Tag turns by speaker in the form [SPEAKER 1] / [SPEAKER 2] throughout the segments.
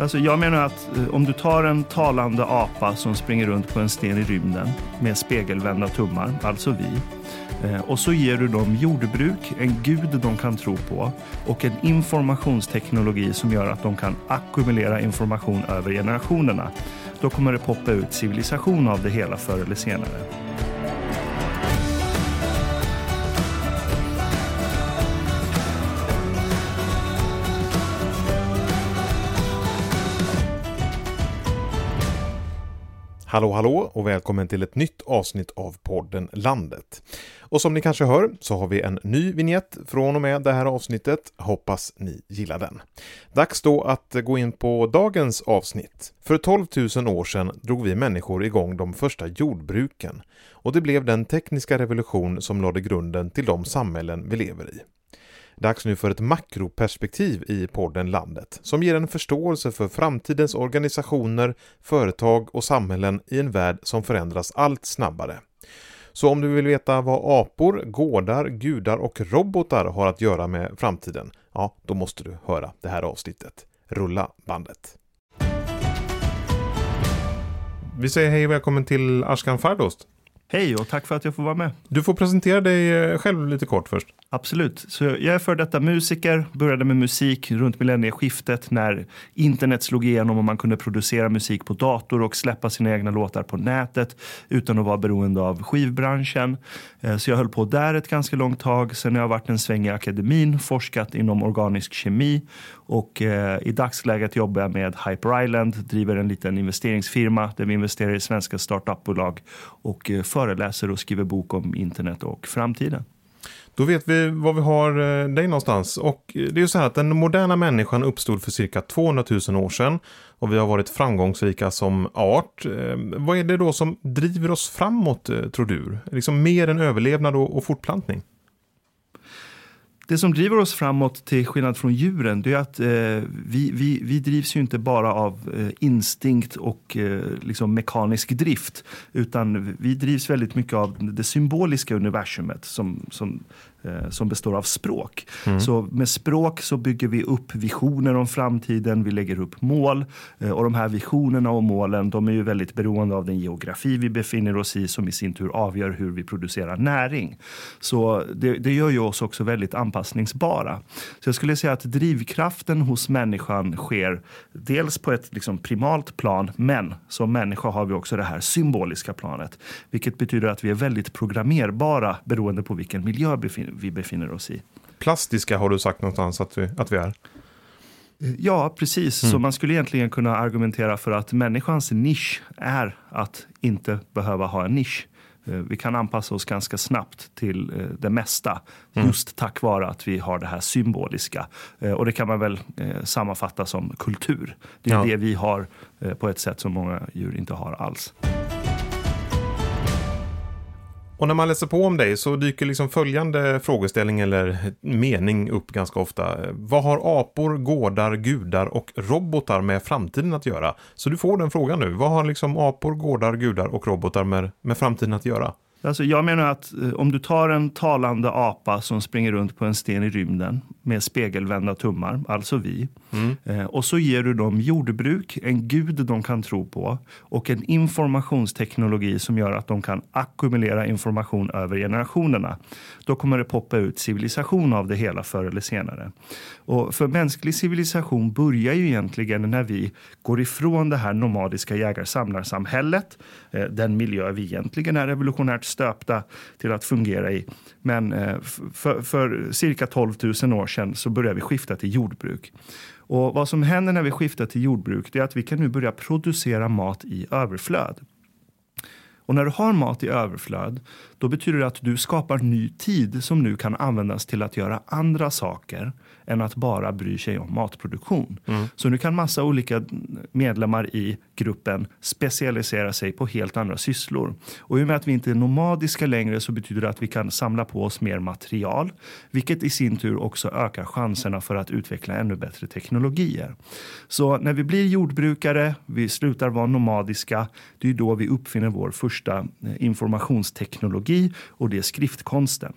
[SPEAKER 1] Alltså jag menar att eh, om du tar en talande apa som springer runt på en sten i rymden med spegelvända tummar, alltså vi, eh, och så ger du dem jordbruk, en gud de kan tro på och en informationsteknologi som gör att de kan ackumulera information över generationerna. Då kommer det poppa ut civilisation av det hela förr eller senare.
[SPEAKER 2] Hallå hallå och välkommen till ett nytt avsnitt av podden Landet. Och som ni kanske hör så har vi en ny vignett från och med det här avsnittet. Hoppas ni gillar den. Dags då att gå in på dagens avsnitt. För 12 000 år sedan drog vi människor igång de första jordbruken och det blev den tekniska revolution som lade grunden till de samhällen vi lever i. Dags nu för ett makroperspektiv i podden Landet som ger en förståelse för framtidens organisationer, företag och samhällen i en värld som förändras allt snabbare. Så om du vill veta vad apor, gårdar, gudar och robotar har att göra med framtiden, ja, då måste du höra det här avsnittet. Rulla bandet! Vi säger hej och välkommen till Ashkan Fardost.
[SPEAKER 1] Hej och tack för att jag får vara med.
[SPEAKER 2] Du får presentera dig eh, själv lite kort först.
[SPEAKER 1] Absolut. Så jag är för detta musiker, började med musik runt millennieskiftet när internet slog igenom och man kunde producera musik på dator och släppa sina egna låtar på nätet utan att vara beroende av skivbranschen. Eh, så jag höll på där ett ganska långt tag. Sen har jag varit en sväng i akademin, forskat inom organisk kemi och eh, i dagsläget jobbar jag med Hyper Island, driver en liten investeringsfirma där vi investerar i svenska startupbolag och föreläser och skriver bok om internet och framtiden.
[SPEAKER 2] Då vet vi var vi har eh, dig någonstans. Och eh, det är ju så här att den moderna människan uppstod för cirka 200 000 år sedan. Och vi har varit framgångsrika som art. Eh, vad är det då som driver oss framåt, tror du? Liksom mer än överlevnad och fortplantning?
[SPEAKER 1] Det som driver oss framåt till skillnad från djuren det är att eh, vi, vi, vi drivs ju inte bara av eh, instinkt och eh, liksom mekanisk drift utan vi drivs väldigt mycket av det symboliska universumet som, som som består av språk. Mm. Så med språk så bygger vi upp visioner om framtiden, vi lägger upp mål eh, och de här visionerna och målen de är ju väldigt beroende av den geografi vi befinner oss i som i sin tur avgör hur vi producerar näring. Så det, det gör ju oss också väldigt anpassningsbara. Så jag skulle säga att drivkraften hos människan sker dels på ett liksom primalt plan men som människa har vi också det här symboliska planet vilket betyder att vi är väldigt programmerbara beroende på vilken miljö vi befinner oss i.
[SPEAKER 2] Plastiska har du sagt någonstans att vi, att vi är.
[SPEAKER 1] Ja, precis. Mm. Så man skulle egentligen kunna argumentera för att människans nisch är att inte behöva ha en nisch. Eh, vi kan anpassa oss ganska snabbt till eh, det mesta mm. just tack vare att vi har det här symboliska. Eh, och det kan man väl sammanfatta som kultur. Det är ja. det vi har på ett sätt som många djur inte har alls.
[SPEAKER 2] Och när man läser på om dig så dyker liksom följande frågeställning eller mening upp ganska ofta. Vad har apor, gårdar, gudar och robotar med framtiden att göra? Så du får den frågan nu. Vad har liksom apor, gårdar, gudar och robotar med, med framtiden att göra?
[SPEAKER 1] Alltså jag menar att eh, om du tar en talande apa som springer runt på en sten i rymden med spegelvända tummar, alltså vi, mm. eh, och så ger du dem jordbruk, en gud de kan tro på och en informationsteknologi som gör att de kan ackumulera information över generationerna. Då kommer det poppa ut civilisation av det hela förr eller senare. Och för mänsklig civilisation börjar ju egentligen när vi går ifrån det här nomadiska jägar-samlarsamhället, eh, den miljö vi egentligen är revolutionärt stöpta till att fungera i. Men eh, för, för cirka 12 000 år sedan så började vi skifta till jordbruk. Och vad som händer när vi skiftar till jordbruk är att vi kan nu börja producera mat i överflöd. Och när du har mat i överflöd, då betyder det att du skapar ny tid som nu kan användas till att göra andra saker än att bara bry sig om matproduktion. Mm. Så nu kan massa olika medlemmar i gruppen specialisera sig på helt andra sysslor. Och i och med att vi inte är nomadiska längre så betyder det att vi kan samla på oss mer material, vilket i sin tur också ökar chanserna för att utveckla ännu bättre teknologier. Så när vi blir jordbrukare, vi slutar vara nomadiska, det är då vi uppfinner vår första eh, informationsteknologi och det är skriftkonsten.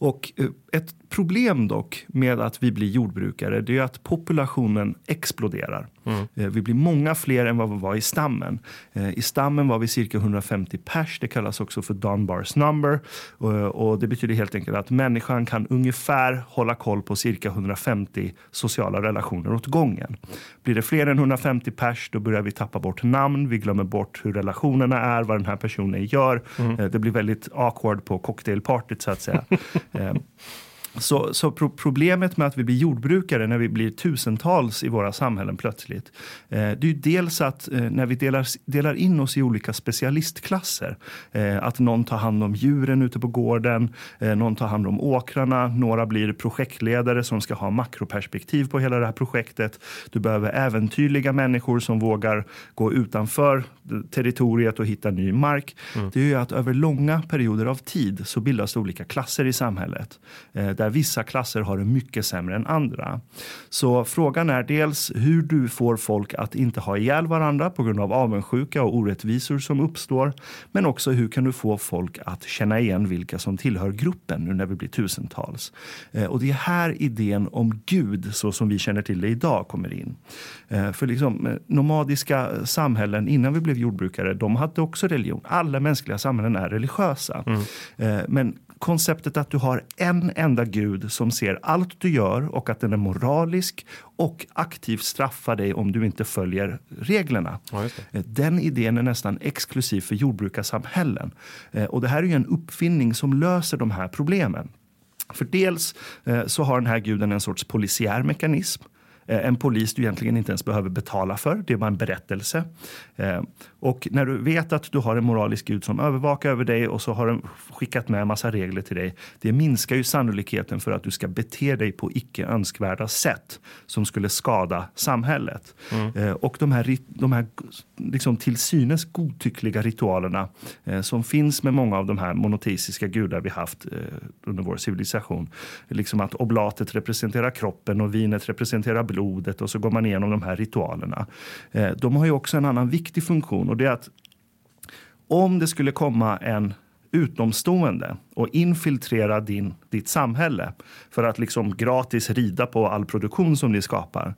[SPEAKER 1] Och eh, ett problem dock med att vi blir jordbrukare det är att populationen exploderar. Mm. Eh, vi blir många fler än vad vi var i stammen. Eh, I stammen var vi cirka 150 pers. Det kallas också för Dunbars number. Och det betyder helt enkelt att människan kan ungefär hålla koll på cirka 150 sociala relationer åt gången. Blir det fler än 150 pers då börjar vi tappa bort namn. Vi glömmer bort hur relationerna är, vad den här personen gör. Mm. Det blir väldigt awkward på cocktailpartyt så att säga. Så, så pro problemet med att vi blir jordbrukare när vi blir tusentals i våra samhällen plötsligt. Eh, det är ju dels att eh, när vi delar, delar in oss i olika specialistklasser. Eh, att någon tar hand om djuren ute på gården, eh, någon tar hand om åkrarna, några blir projektledare som ska ha makroperspektiv på hela det här projektet. Du behöver äventyrliga människor som vågar gå utanför territoriet och hitta ny mark. Mm. Det är ju att över långa perioder av tid så bildas olika klasser i samhället eh, där vissa klasser har det mycket sämre än andra. Så frågan är dels hur du får folk att inte ha ihjäl varandra på grund av avundsjuka och orättvisor som uppstår. Men också hur kan du få folk att känna igen vilka som tillhör gruppen nu när vi blir tusentals. Eh, och det är här idén om Gud, så som vi känner till det idag, kommer in. Eh, för liksom, eh, nomadiska samhällen innan vi blev jordbrukare, de hade också religion. Alla mänskliga samhällen är religiösa. Mm. Men konceptet att du har en enda gud som ser allt du gör och att den är moralisk och aktivt straffar dig om du inte följer reglerna. Ja, eh, den idén är nästan exklusiv för jordbrukarsamhällen. Eh, och det här är en uppfinning som löser de här problemen. För dels eh, så har den här guden en sorts polisiär mekanism. En polis du egentligen inte ens behöver betala för. Det är bara en berättelse. Och när du vet att du har en moralisk gud som övervakar över dig och så har den skickat med en massa regler till dig. Det minskar ju sannolikheten för att du ska bete dig på icke önskvärda sätt som skulle skada samhället. Mm. Eh, och de här, de här liksom till synes godtyckliga ritualerna eh, som finns med många av de här monoteistiska gudar vi haft eh, under vår civilisation. Liksom att oblatet representerar kroppen och vinet representerar blodet och så går man igenom de här ritualerna. Eh, de har ju också en annan viktig funktion och det är att om det skulle komma en utomstående och infiltrera din, ditt samhälle för att liksom gratis rida på all produktion som ni skapar.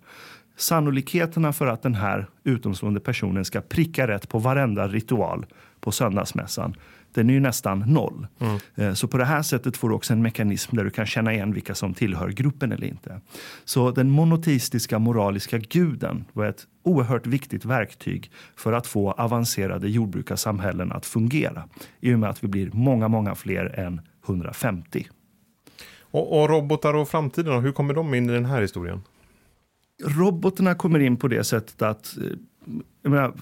[SPEAKER 1] Sannolikheterna för att den här utomstående personen ska pricka rätt på varenda ritual på söndagsmässan den är ju nästan noll. Mm. Så på det här sättet får du också en mekanism där du kan känna igen vilka som tillhör gruppen eller inte. Så den monoteistiska moraliska guden var ett oerhört viktigt verktyg för att få avancerade jordbrukarsamhällen att fungera. I och med att vi blir många, många fler än 150.
[SPEAKER 2] Och, och robotar och framtiden, hur kommer de in i den här historien?
[SPEAKER 1] Robotarna kommer in på det sättet att eh, menar,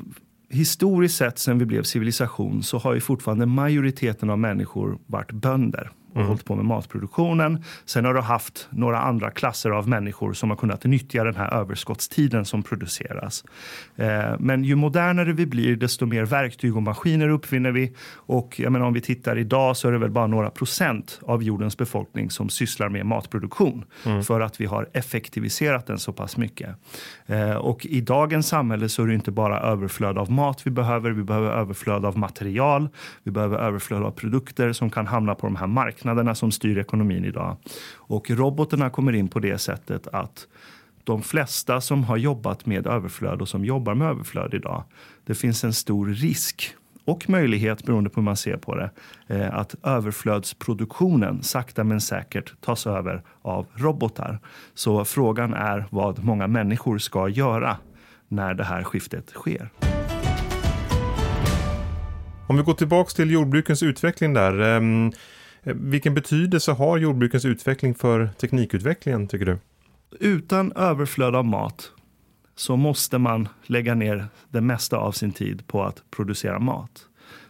[SPEAKER 1] historiskt sett sen vi blev civilisation så har ju fortfarande majoriteten av människor varit bönder och mm. hållit på med matproduktionen. Sen har du haft några andra klasser av människor som har kunnat nyttja den här överskottstiden som produceras. Eh, men ju modernare vi blir, desto mer verktyg och maskiner uppfinner vi. Och jag menar, om vi tittar idag så är det väl bara några procent av jordens befolkning som sysslar med matproduktion mm. för att vi har effektiviserat den så pass mycket. Eh, och i dagens samhälle så är det inte bara överflöd av mat vi behöver. Vi behöver överflöd av material. Vi behöver överflöd av produkter som kan hamna på de här marknaderna marknaderna som styr ekonomin idag. Och robotarna kommer in på det sättet att de flesta som har jobbat med överflöd och som jobbar med överflöd idag, det finns en stor risk och möjlighet, beroende på hur man ser på det, eh, att överflödsproduktionen sakta men säkert tas över av robotar. Så frågan är vad många människor ska göra när det här skiftet sker.
[SPEAKER 2] Om vi går tillbaks till jordbrukens utveckling där. Ehm, Eh, vilken betydelse har jordbrukens utveckling för teknikutvecklingen tycker du?
[SPEAKER 1] Utan överflöd av mat så måste man lägga ner det mesta av sin tid på att producera mat.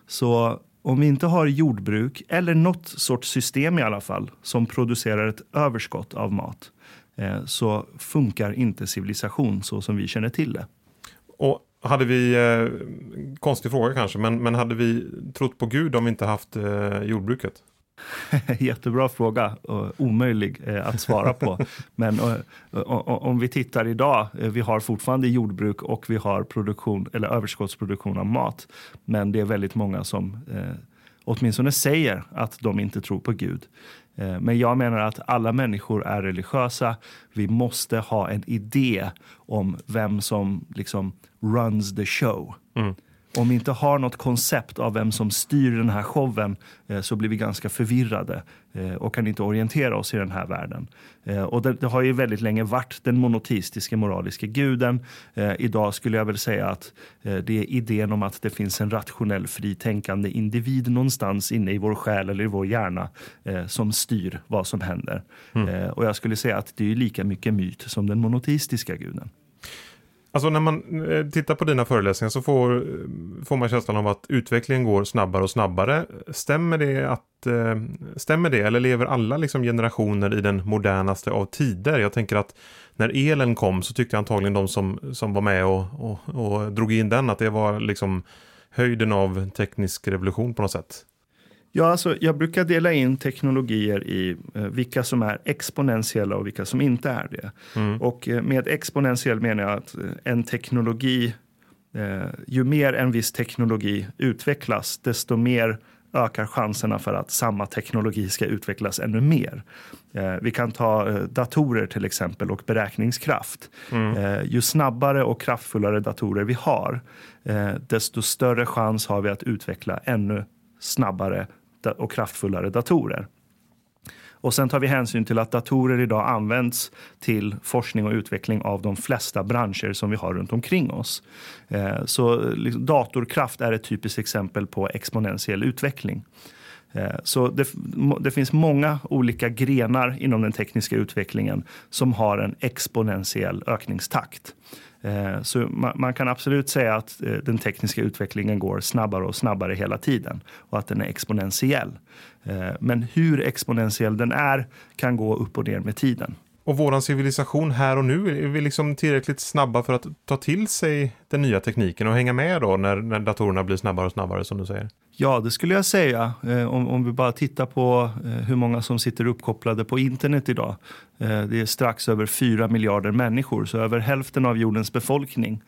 [SPEAKER 1] Så om vi inte har jordbruk, eller något sorts system i alla fall, som producerar ett överskott av mat, eh, så funkar inte civilisation så som vi känner till det.
[SPEAKER 2] Och hade vi, eh, konstig fråga kanske, men, men hade vi trott på Gud om vi inte haft eh, jordbruket?
[SPEAKER 1] Jättebra fråga och omöjlig eh, att svara på. Men eh, om vi tittar idag, eh, vi har fortfarande jordbruk och vi har produktion eller överskottsproduktion av mat. Men det är väldigt många som åtminstone säger att de inte tror på Gud. Men jag menar att alla människor är religiösa. Vi måste ha en idé om vem som liksom runs the show. Mm om vi inte har något koncept av vem som styr den här showen eh, så blir vi ganska förvirrade eh, och kan inte orientera oss i den här världen. Eh, och det, det, har ju väldigt länge varit den monoteistiska moraliska guden. Idag skulle jag väl säga att det är idén om att det finns en rationell fritänkande individ någonstans inne i vår själ eller i vår hjärna som styr vad som händer. Mm. och jag skulle säga att det är lika mycket myt som den monoteistiska guden.
[SPEAKER 2] Alltså när man eh, tittar på dina föreläsningar så får, får man känslan av att utvecklingen går snabbare och snabbare. Stämmer det, att, eh, stämmer det eller lever alla liksom generationer i den modernaste av tider? Jag tänker att när elen kom så tyckte antagligen de som, som var med och, och, och drog in den att det var liksom höjden av teknisk revolution på något sätt.
[SPEAKER 1] Ja, alltså, jag brukar dela in teknologier i eh, vilka som är exponentiella och vilka som inte är det. Mm. Och eh, med exponentiell menar jag att eh, en teknologi, eh, ju mer en viss teknologi utvecklas, desto mer ökar chanserna för att samma teknologi ska utvecklas ännu mer. Eh, vi kan ta eh, datorer till exempel och beräkningskraft. Mm. ju snabbare och kraftfullare datorer vi har, desto större chans har vi att utveckla ännu snabbare och kraftfullare datorer. Och sen tar vi hänsyn till att datorer idag används till forskning och utveckling av de flesta branscher som vi har runt omkring oss. Eh, så liksom, datorkraft är ett typiskt exempel på exponentiell utveckling. Eh, så det, det, finns många olika grenar inom den tekniska utvecklingen som har en exponentiell ökningstakt. Eh, så man kan absolut säga att eh, den tekniska utvecklingen går snabbare och snabbare hela tiden och att den är exponentiell. Men hur exponentiell den är kan gå upp och ner med tiden.
[SPEAKER 2] Och våran civilisation här och nu, är vi liksom tillräckligt snabba för att ta till sig den nya tekniken och hänga med då när, när datorerna blir snabbare och snabbare som du säger?
[SPEAKER 1] Ja, det skulle jag säga. Eh, om, om vi bara tittar på eh, hur många som sitter uppkopplade på internet idag. Eh, det är strax över 4 miljarder människor, så över hälften av jordens befolkning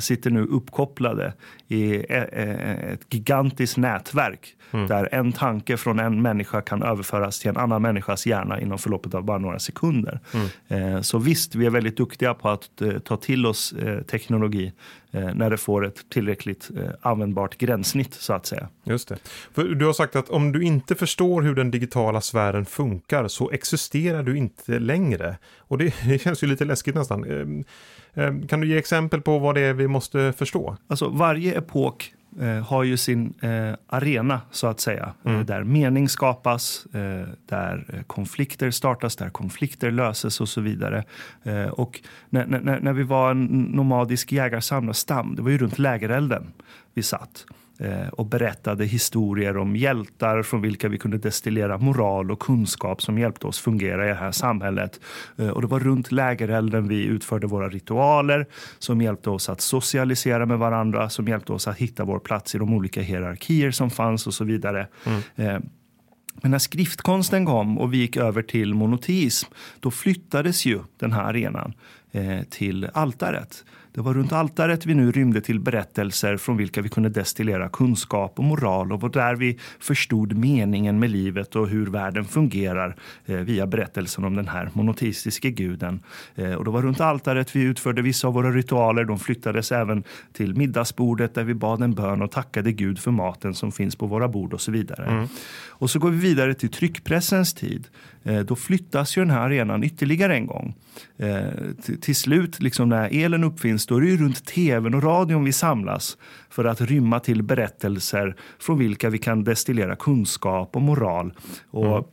[SPEAKER 1] sitter nu uppkopplade i ett gigantiskt nätverk mm. där en tanke från en människa kan överföras till en annan människas hjärna inom förloppet av bara några sekunder. Mm. Så visst, vi är väldigt duktiga på att ta till oss teknologi när det får ett tillräckligt eh, användbart gränssnitt så att säga.
[SPEAKER 2] Just det. För du har sagt att om du inte förstår hur den digitala sfären funkar så existerar du inte längre. Och det, det känns ju lite läskigt nästan. Ehm, ehm, kan du ge exempel på vad det är vi måste förstå?
[SPEAKER 1] Alltså varje epok eh, har ju sin eh, arena så att säga. Eh, mm. där mening skapas, eh, där eh, konflikter startas, där konflikter löses och så vidare. Och när, när, när vi var en nomadisk jägarsamlarstam, det var ju runt lägerelden vi satt. Eh, och berättade historier om hjältar från vilka vi kunde destillera moral och kunskap som hjälpte oss fungera i det här samhället. Eh, och det var runt lägerelden vi utförde våra ritualer som hjälpte oss att socialisera med varandra, som hjälpte oss att hitta vår plats i de olika hierarkier som fanns och så vidare. Mm. Eh, men när skriftkonsten kom och vi gick över till monoteism, då flyttades ju den här arenan till altaret. Det var runt altaret vi nu rymde till berättelser från vilka vi kunde destillera kunskap och moral och där vi förstod meningen med livet och hur världen fungerar eh, via berättelsen om den här monoteistiska guden. Eh, och det var runt altaret vi utförde vissa av våra ritualer. De flyttades även till middagsbordet där vi bad en bön och tackade Gud för maten som finns på våra bord och så vidare. Mm. Och så går vi vidare till tryckpressens tid. Eh, då flyttas ju den här arenan ytterligare en gång. Till slut, liksom när elen uppfinns, då är det ju runt tvn och radion vi samlas för att rymma till berättelser från vilka vi kan destillera kunskap och moral. Och mm.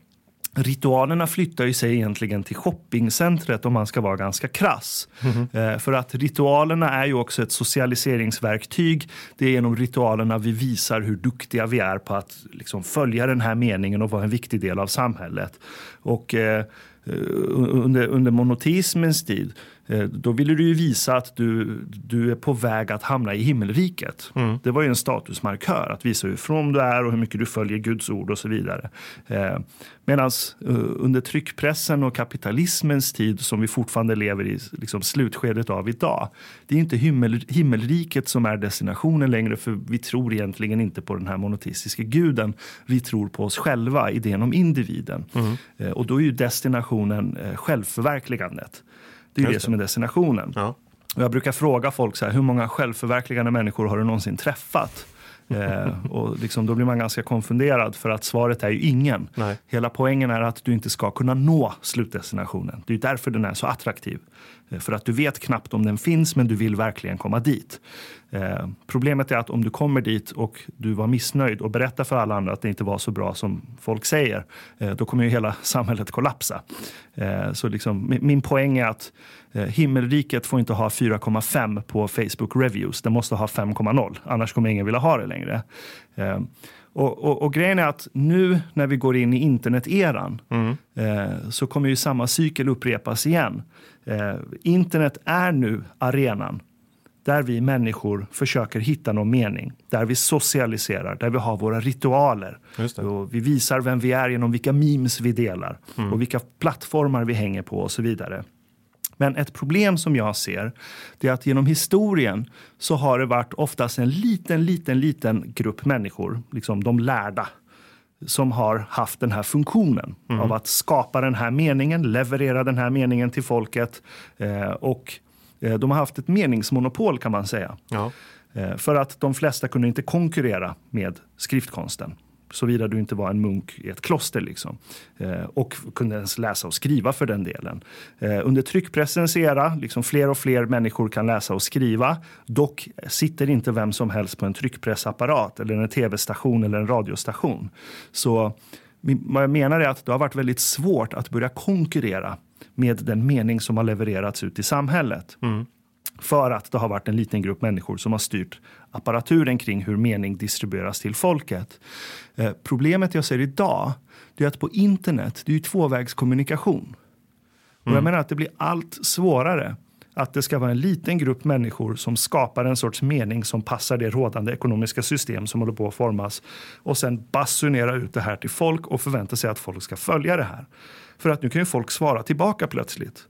[SPEAKER 1] Ritualerna flyttar ju sig egentligen till shoppingcentret om man ska vara ganska krass. Mm. för att ritualerna är ju också ett socialiseringsverktyg. Det är genom ritualerna vi visar hur duktiga vi är på att liksom följa den här meningen och vara en viktig del av samhället. Och eh, under, under monoteismens tid Eh, då ville du ju visa att du, du är på väg att hamna i himmelriket. Mm. Det var ju en statusmarkör att visa hur from du är och hur mycket du följer Guds ord och så vidare. Eh, Medan eh, under tryckpressen och kapitalismens tid som vi fortfarande lever i liksom slutskedet av idag. Det är inte himmel, himmelriket som är destinationen längre för vi tror egentligen inte på den här monoteistiska guden. Vi tror på oss själva, idén om individen. Mm. Och då är ju destinationen självförverkligandet. Det är Just det som är destinationen. Ja. Och jag brukar fråga folk så här, hur många självförverkligande människor har du någonsin träffat? eh, och liksom, då blir man ganska konfunderad för att svaret är ju ingen. Nej. Hela poängen är att du inte ska kunna nå slutdestinationen. Det är därför den är så attraktiv. Eh, för att du vet knappt om den finns men du vill verkligen komma dit. Eh, problemet är att om du kommer dit och du var missnöjd och berättar för alla andra att det inte var så bra som folk säger, eh, då kommer ju hela samhället kollapsa. Eh, så liksom, min poäng är att eh, himmelriket får inte ha 4,5 på Facebook reviews. Det måste ha 5,0, annars kommer ingen vilja ha det längre. Eh, och, och, och, grejen är att nu när vi går in i interneteran mm. eh, så kommer ju samma cykel upprepas igen. Eh, internet är nu arenan där vi människor försöker hitta någon mening, där vi socialiserar, där vi har våra ritualer. Och vi visar vem vi är genom vilka memes vi delar mm. och vilka plattformar vi hänger på och så vidare. Men ett problem som jag ser det är att genom historien så har det varit oftast en liten, liten, liten grupp människor, liksom de lärda, som har haft den här funktionen mm. av att skapa den här meningen, leverera den här meningen till folket eh, och Eh, de har haft ett meningsmonopol kan man säga. Ja. Eh, för att de flesta kunde inte konkurrera med skriftkonsten såvida du inte var en munk i ett kloster. Liksom. Eh, och kunde ens läsa och skriva för den delen. Eh, under tryckpressens era, liksom fler och fler människor kan läsa och skriva. Dock sitter inte vem som helst på en tryckpressapparat eller en tv-station eller en radiostation. Så vad jag menar är att det har varit väldigt svårt att börja konkurrera med den mening som har levererats ut i samhället. Mm. För att det har varit en liten grupp människor som har styrt apparaturen kring hur mening distribueras till folket. Eh, problemet jag ser idag är att på internet, det är ju tvåvägskommunikation. Mm. Och jag mm. menar att det blir allt svårare att det ska vara en liten grupp människor som skapar en sorts mening som passar det rådande ekonomiska system som håller på att formas och sen basunera ut det här till folk och förvänta sig att folk ska följa det här. För att nu kan ju folk svara tillbaka plötsligt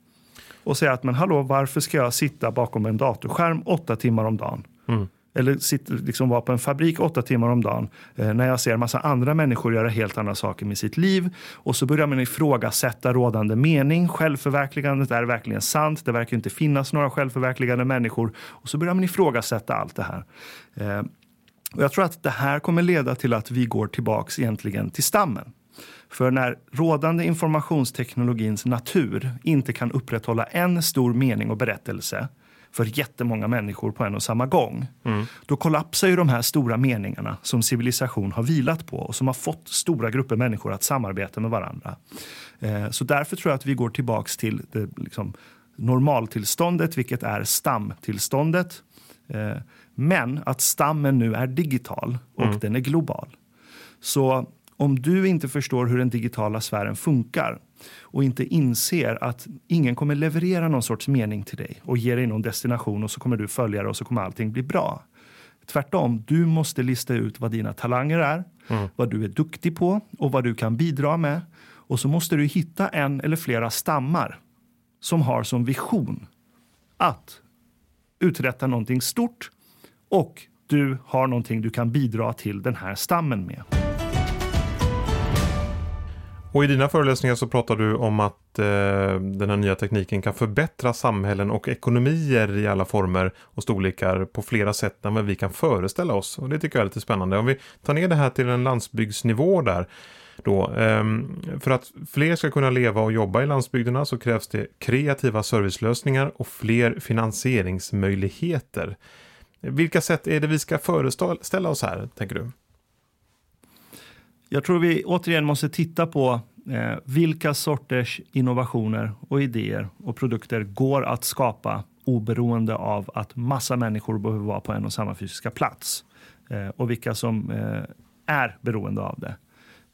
[SPEAKER 1] och säga att men hallå, varför ska jag sitta bakom en datorskärm åtta timmar om dagen? Mm. Eller sitta, liksom vara på en fabrik åtta timmar om dagen eh, när jag ser massa andra människor göra helt andra saker med sitt liv. Och så börjar man ifrågasätta rådande mening. Självförverkligandet, är verkligen sant? Det verkar inte finnas några självförverkligande människor. Och så börjar man ifrågasätta allt det här. Eh, och jag tror att det här kommer leda till att vi går tillbaks egentligen till stammen. För när rådande informationsteknologins natur inte kan upprätthålla en stor mening och berättelse för jättemånga människor på en och samma gång. Mm. Då kollapsar ju de här stora meningarna som civilisation har vilat på och som har fått stora grupper människor att samarbeta med varandra. Eh, så därför tror jag att vi går tillbaks till det liksom, normaltillståndet, vilket är stamtillståndet. Eh, men att stammen nu är digital och mm. den är global. Så om du inte förstår hur den digitala sfären funkar och inte inser att ingen kommer leverera någon sorts mening till dig och ge dig någon destination och så kommer du följa det och så kommer allting bli bra. Tvärtom, du måste lista ut vad dina talanger är, mm. vad du är duktig på och vad du kan bidra med. Och så måste du hitta en eller flera stammar som har som vision att uträtta någonting stort och du har någonting du kan bidra till den här stammen med.
[SPEAKER 2] Och i dina föreläsningar så pratar du om att eh, den här nya tekniken kan förbättra samhällen och ekonomier i alla former och storlekar på flera sätt än vad vi kan föreställa oss. Och det tycker jag är lite spännande. Om vi tar ner det här till en landsbygdsnivå där. Då, eh, för att fler ska kunna leva och jobba i landsbygderna så krävs det kreativa servicelösningar och fler finansieringsmöjligheter. Vilka sätt är det vi ska föreställa oss här, tänker du?
[SPEAKER 1] Jag tror vi återigen måste titta på eh, vilka sorters innovationer och idéer och produkter går att skapa oberoende av att massa människor behöver vara på en och samma fysiska plats. Eh, och vilka som eh, är beroende av det.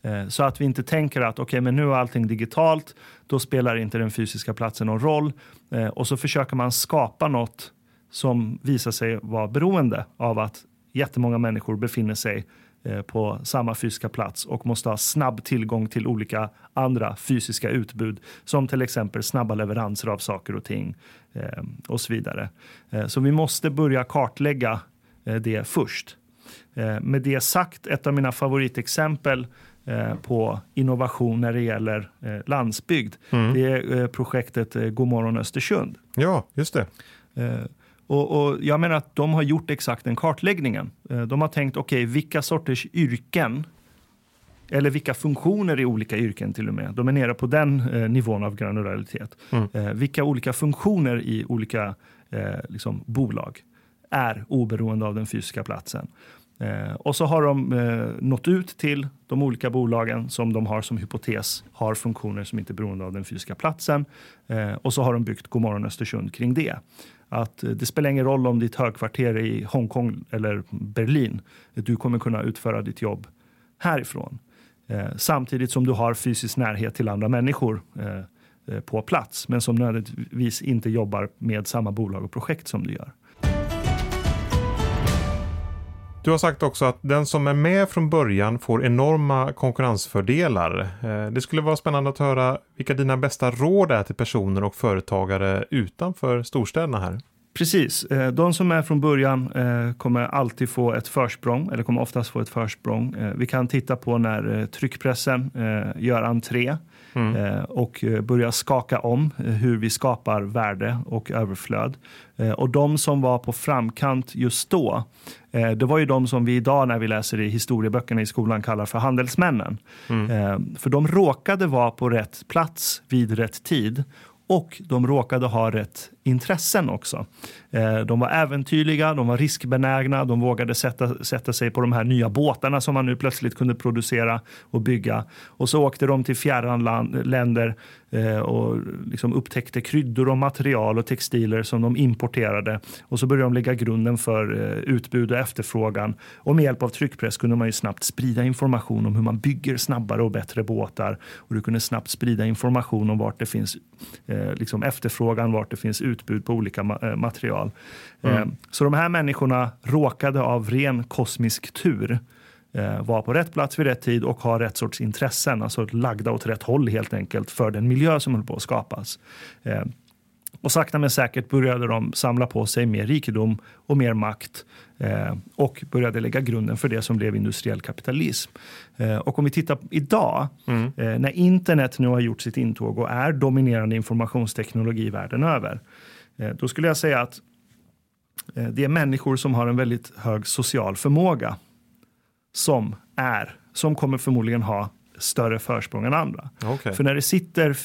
[SPEAKER 1] Eh, så att vi inte tänker att okay, men nu är allting digitalt, då spelar inte den fysiska platsen någon roll. Eh, och så försöker man skapa något som visar sig vara beroende av att jättemånga människor befinner sig på samma fysiska plats och måste ha snabb tillgång till olika andra fysiska utbud som till exempel snabba leveranser av saker och ting och så vidare. Så vi måste börja kartlägga det först. Med det sagt, ett av mina favoritexempel Eh, på innovation när det gäller eh, landsbygd. Mm. Det är eh, projektet Godmorgon Östersund.
[SPEAKER 2] Ja, just det.
[SPEAKER 1] Och, och, jag menar att de har gjort exakt den kartläggningen. De har tänkt, okej, okay, vilka sorters yrken eller vilka funktioner i olika yrken till och med. De är nere på den eh, nivån av granularitet. Mm. Eh, vilka olika funktioner i olika eh, liksom, bolag är oberoende av den fysiska platsen. Eh, och så har de eh, nått ut till de olika bolagen som de har som hypotes har funktioner som inte är beroende av den fysiska platsen. Eh, och så har de byggt Godmorgon Östersund kring det. Att eh, det spelar ingen roll om ditt högkvarter är i Hongkong eller Berlin. Du kommer kunna utföra ditt jobb härifrån. Eh, samtidigt som du har fysisk närhet till andra människor eh, eh på plats, men som nödvändigtvis inte jobbar med samma bolag och projekt som du gör.
[SPEAKER 2] Du har sagt också att den som är med från början får enorma konkurrensfördelar. Eh, det skulle vara spännande att höra vilka dina bästa råd är till personer och företagare utanför storstäderna här.
[SPEAKER 1] Precis. Eh, de som är från början eh, kommer alltid få ett försprång, eller kommer oftast få ett försprång. Vi kan titta på när tryckpressen gör entré mm. och börjar skaka om hur vi skapar värde och överflöd. Och de som var på framkant just då, det var ju de som vi idag när vi läser i historieböckerna i skolan kallar för handelsmännen. Mm. För de råkade vara på rätt plats vid rätt tid och de råkade ha rätt intressen också. Eh, de var äventyrliga, de var riskbenägna, de vågade sätta, sätta sig på de här nya båtarna som man nu plötsligt kunde producera och bygga. Och så åkte de till fjärran land, länder eh, och liksom upptäckte kryddor och material och textiler som de importerade. Och så började de lägga grunden för eh, utbud och efterfrågan. Och med hjälp av tryckpress kunde man ju snabbt sprida information om hur man bygger snabbare och bättre båtar. Och du kunde snabbt sprida information om vart det finns liksom efterfrågan, vart det finns utbud på olika material. Mm. Eh, så de här människorna råkade av ren kosmisk tur eh, vara på rätt plats vid rätt tid och ha rätt sorts intressen, alltså lagda åt rätt håll helt enkelt för den miljö som höll på att skapas. Och sakta men säkert började de samla på sig mer rikedom och mer makt eh, och började lägga grunden för det som blev industriell kapitalism. Eh, och om vi tittar idag, mm. eh, när internet nu har gjort sitt intåg och är dominerande informationsteknologi världen över, Eh, då skulle jag säga att eh, det är människor som har en väldigt hög social förmåga som är, som kommer förmodligen ha större försprång än andra. Okay. För när det sitter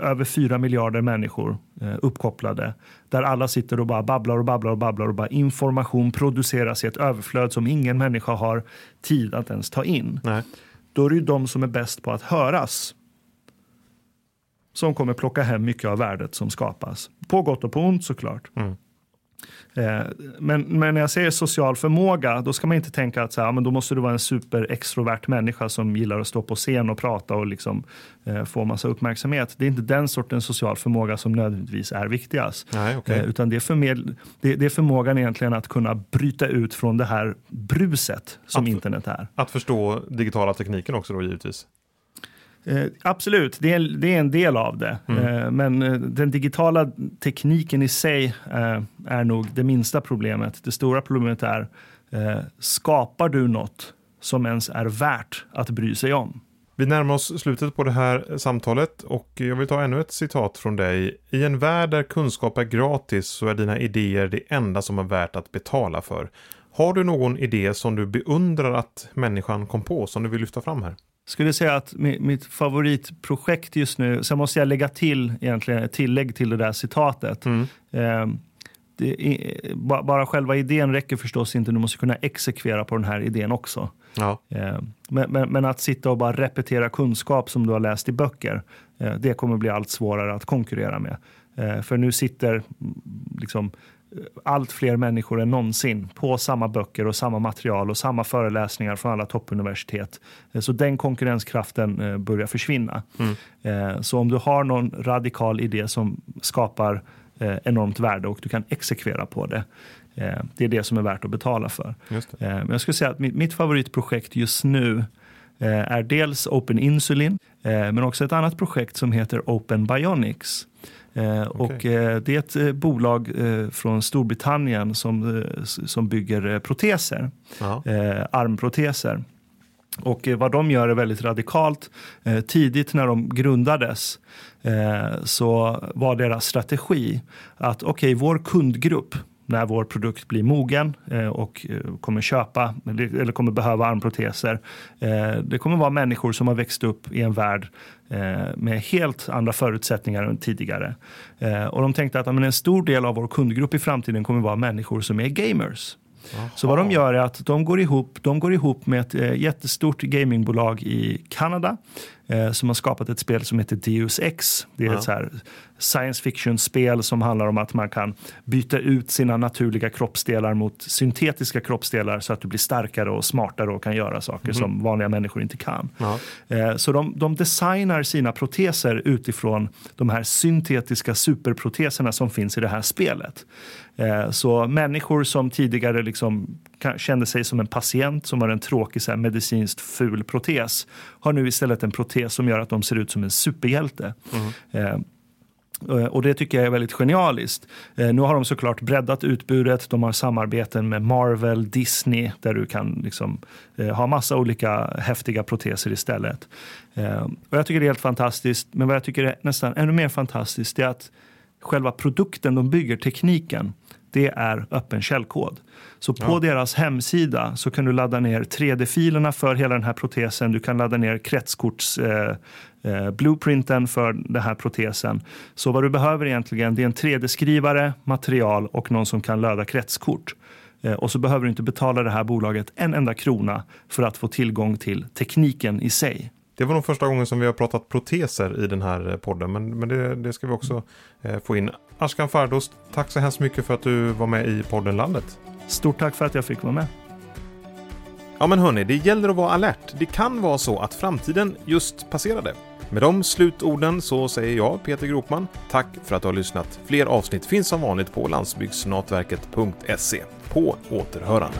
[SPEAKER 1] över fyra miljarder människor eh, uppkopplade, där alla sitter och bara babblar och babblar och babblar och bara information produceras i ett överflöd som ingen människa har tid att ens ta in. Nej. Då är det ju de som är bäst på att höras som kommer plocka hem mycket av värdet som skapas. På gott och på ont såklart. Mm. Eh, men, men när jag säger social förmåga, då ska man inte tänka att så här, men då måste du vara en superextrovert människa som gillar att stå på scen och prata och liksom, eh, få massa uppmärksamhet. Det är inte den sortens social förmåga som nödvändigtvis är viktigast. Nej, okay. eh, utan det är, det, det, är förmågan egentligen att kunna bryta ut från det här bruset som
[SPEAKER 2] att,
[SPEAKER 1] internet är.
[SPEAKER 2] Att förstå digitala tekniken också då givetvis.
[SPEAKER 1] Eh, absolut, det är, det är, en del av det. Mm. Eh, men eh, den digitala tekniken i sig eh, är nog det minsta problemet. Det stora problemet är, eh, skapar du något som ens är värt att bry sig om?
[SPEAKER 2] Vi närmar oss slutet på det här samtalet och jag vill ta ännu ett citat från dig. I en värld där kunskap är gratis så är dina idéer det enda som är värt att betala för. Har du någon idé som du beundrar att människan kom på som du vill lyfta fram här?
[SPEAKER 1] Skulle säga att mitt favoritprojekt just nu, sen måste jag lägga till egentligen ett tillägg till det där citatet. Mm. Eh, är, bara själva idén räcker förstås inte, du måste kunna exekvera på den här idén också. Ja. Eh, men, men, men, att sitta och bara repetera kunskap som du har läst i böcker, eh, det kommer bli allt svårare att konkurrera med. Eh, för nu sitter liksom allt fler människor än någonsin på samma böcker och samma material och samma föreläsningar från alla toppuniversitet. Eh, så den konkurrenskraften eh, börjar försvinna. Mm. Så om du har någon radikal idé som skapar enormt värde och du kan exekvera på det. Det är det som är värt att betala för. Men jag skulle säga att mitt favoritprojekt just nu är dels Open Insulin, men också ett annat projekt som heter Open Bionics. Eh, okay. Och eh, det är ett eh, bolag från Storbritannien som, som bygger proteser, armproteser. Och vad de gör är väldigt radikalt. tidigt när de grundades så var deras strategi att okej, okay, vår kundgrupp när vår produkt blir mogen eh, och eh, kommer köpa eller kommer behöva armproteser. Eh, det kommer vara människor som har växt upp i en värld med helt andra förutsättningar än tidigare. Och de tänkte att en stor del av vår kundgrupp i framtiden kommer vara människor som är gamers. Aha. Så vad de gör är att de går ihop, de går ihop med ett jättestort gamingbolag i Kanada eh, som har skapat ett spel som heter Deus Ex. Det är ja. ett så här science fiction-spel som handlar om att man kan byta ut sina naturliga kroppsdelar mot syntetiska kroppsdelar så att du blir starkare och smartare och kan göra saker mm. som vanliga människor inte kan. Ja. Eh, så de, de designar sina proteser utifrån de här syntetiska superproteserna som finns i det här spelet. Eh, så människor som tidigare liksom kände sig som en patient som har en tråkig så här, medicinskt ful protes har nu istället en protes som gör att de ser ut som en superhjälte. Mm. Och det tycker jag är väldigt genialiskt. Nu har de såklart breddat utbudet. De har samarbeten med Marvel, Disney där du kan liksom ha massa olika häftiga proteser istället. Och jag tycker det är helt fantastiskt. Men vad jag tycker är nästan ännu mer fantastiskt är att själva produkten de bygger, tekniken, det är öppen källkod. Så på ja. deras hemsida så kan du ladda ner 3D-filerna för hela den här protesen. Du kan ladda ner kretskorts eh, eh, blueprinten för den här protesen. Så vad du behöver egentligen det är en 3D-skrivare, material och någon som kan löda kretskort. Eh, och så behöver du inte betala det här bolaget en enda krona för att få tillgång till tekniken i sig.
[SPEAKER 2] Det var nog första gången som vi har pratat proteser i den här podden, men, men det, det ska vi också eh, få in. Ashkan Fardos, tack så hemskt mycket för att du var med i podden Landet.
[SPEAKER 1] Stort tack för att jag fick vara med.
[SPEAKER 2] Ja men hörni, det gäller att vara alert. Det kan vara så att framtiden just passerade. Med de slutorden så säger jag, Peter Gropman, tack för att du har lyssnat. Fler avsnitt finns som vanligt på landsbygdsnätverket.se. På återhörande.